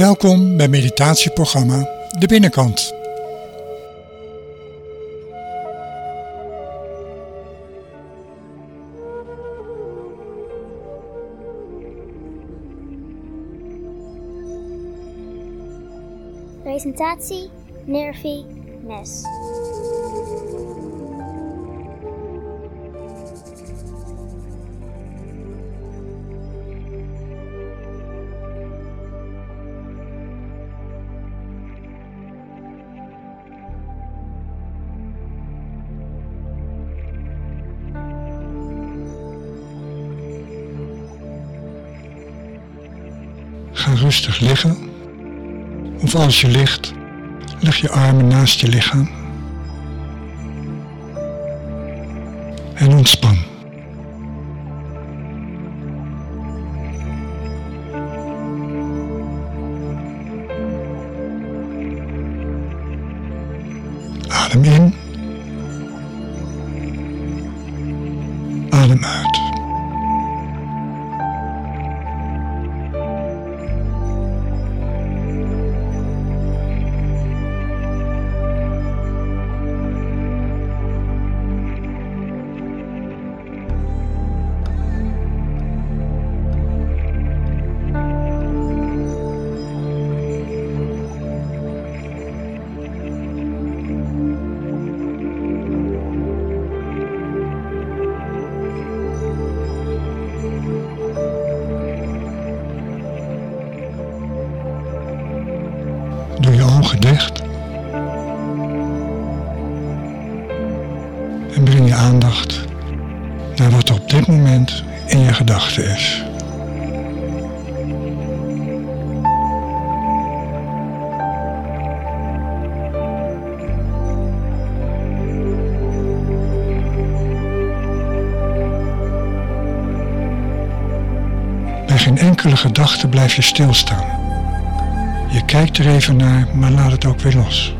Welkom bij meditatieprogramma De Binnenkant. Presentatie Nervi Nes. Liggen. Of als je ligt, leg je armen naast je lichaam. En ontspan. Ogen. En breng je aandacht naar wat er op dit moment in je gedachten is. Bij geen enkele gedachte blijf je stilstaan. Je kijkt er even naar, maar laat het ook weer los.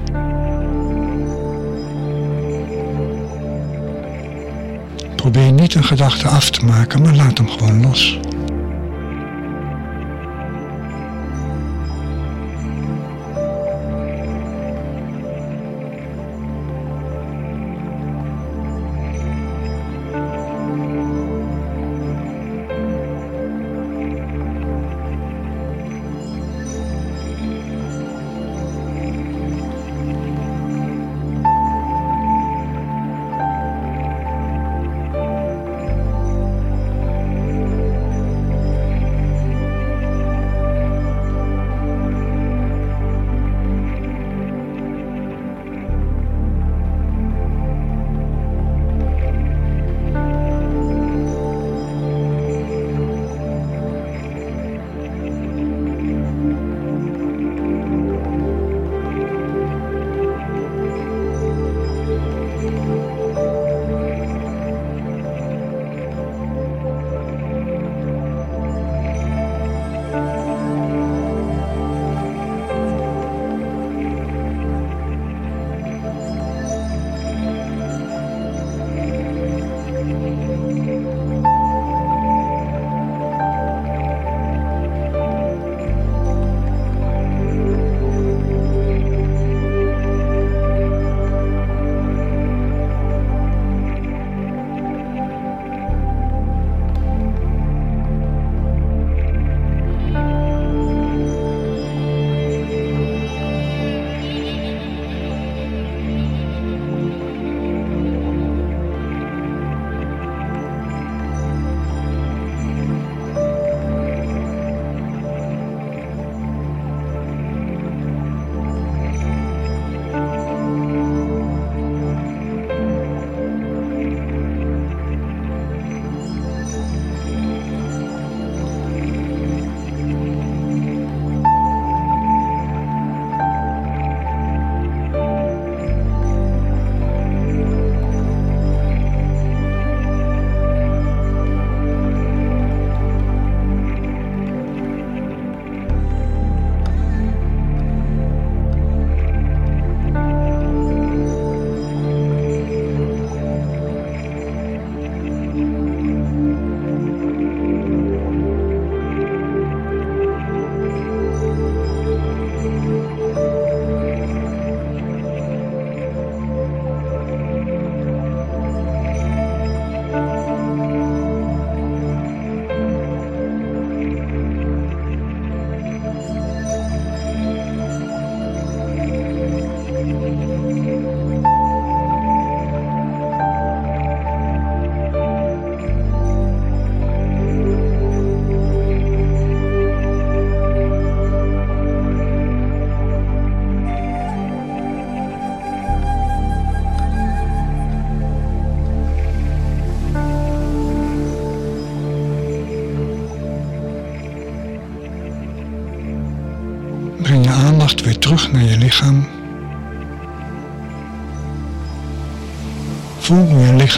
Probeer niet een gedachte af te maken, maar laat hem gewoon los.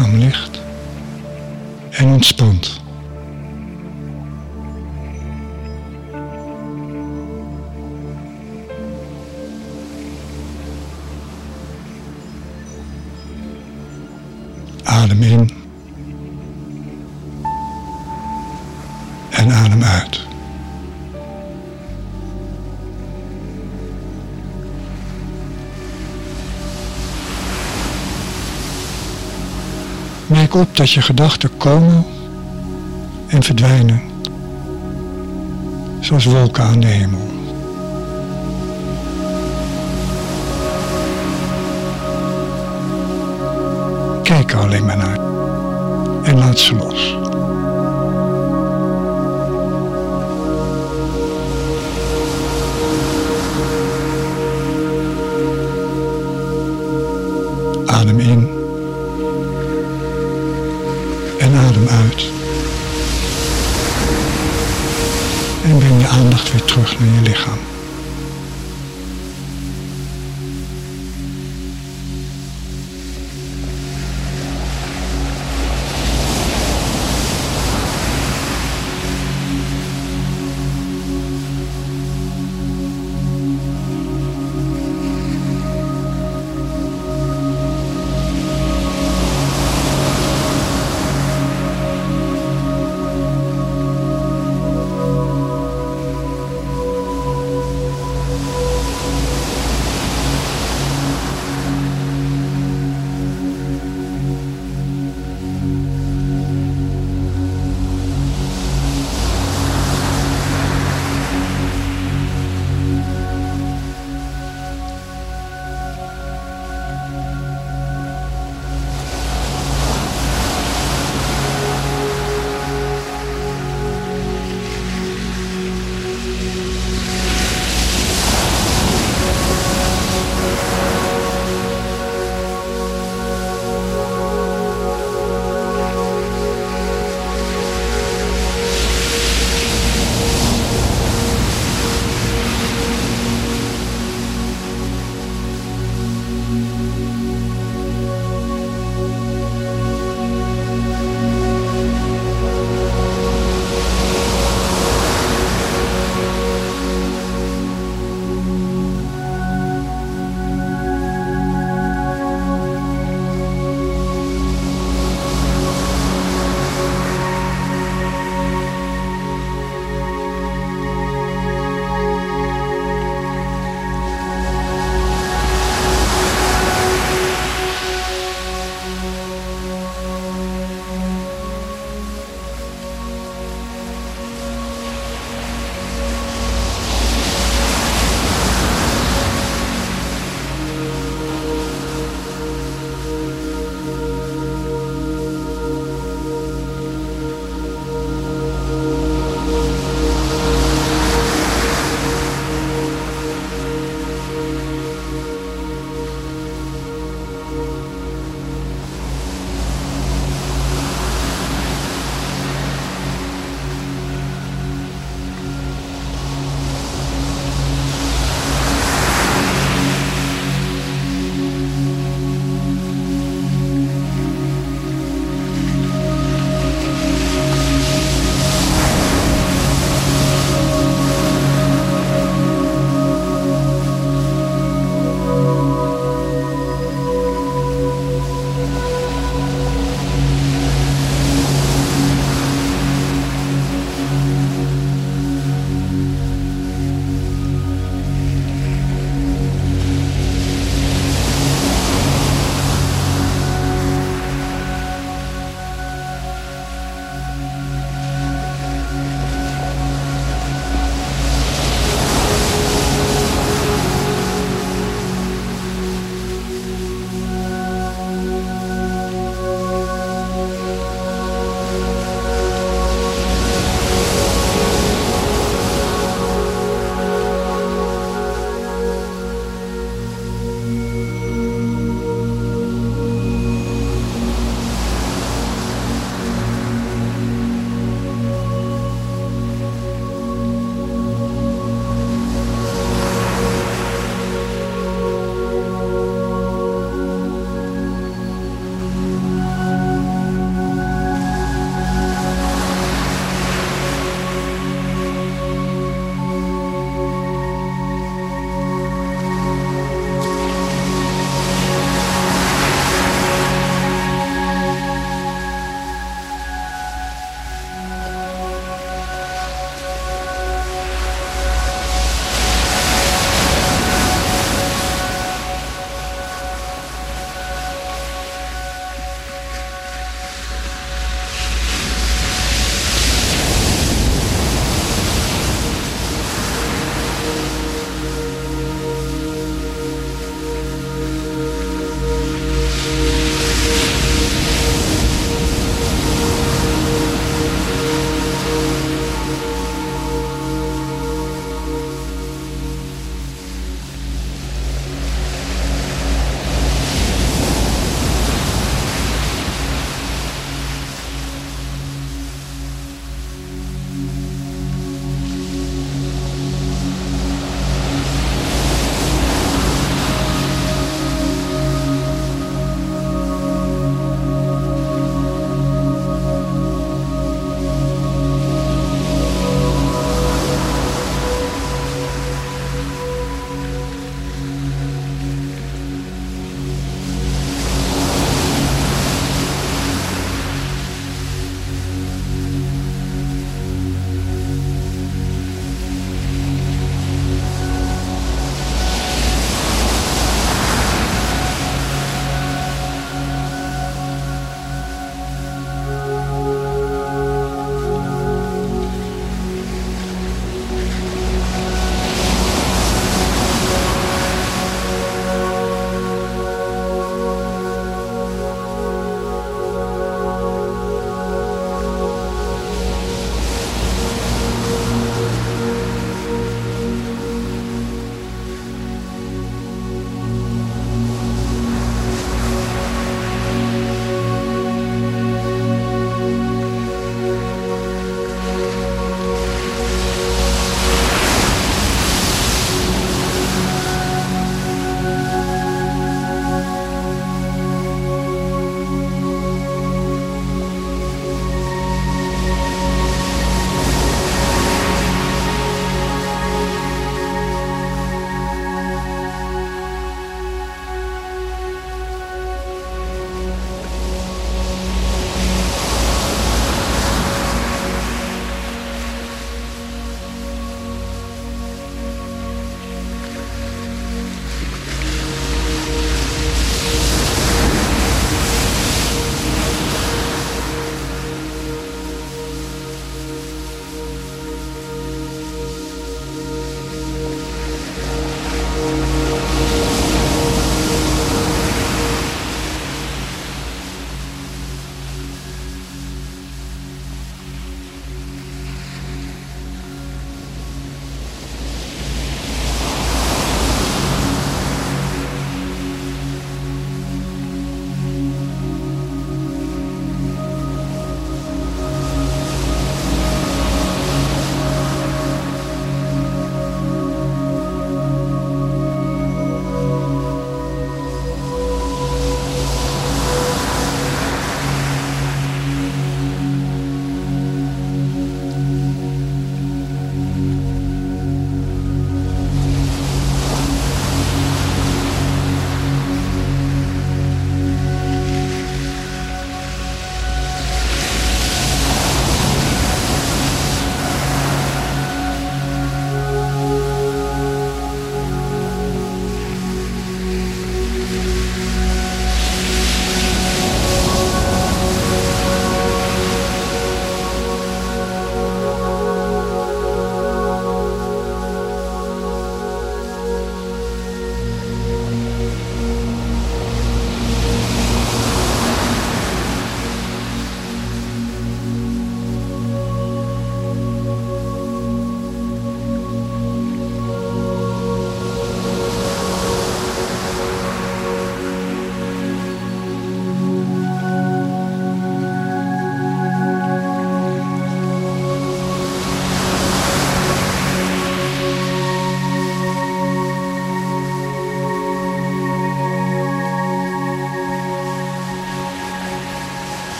Lichaam ligt op dat je gedachten komen en verdwijnen, zoals wolken aan de hemel. Kijk er alleen maar naar en laat ze los. Naar je lichaam.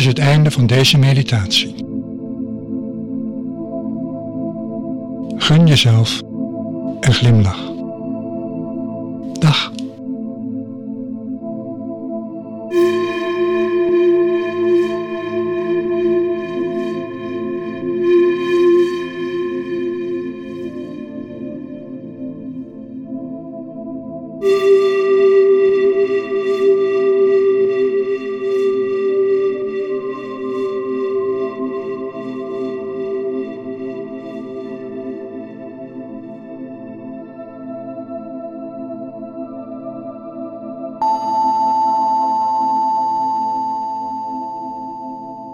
Is het einde van deze meditatie. Gun jezelf een glimlach.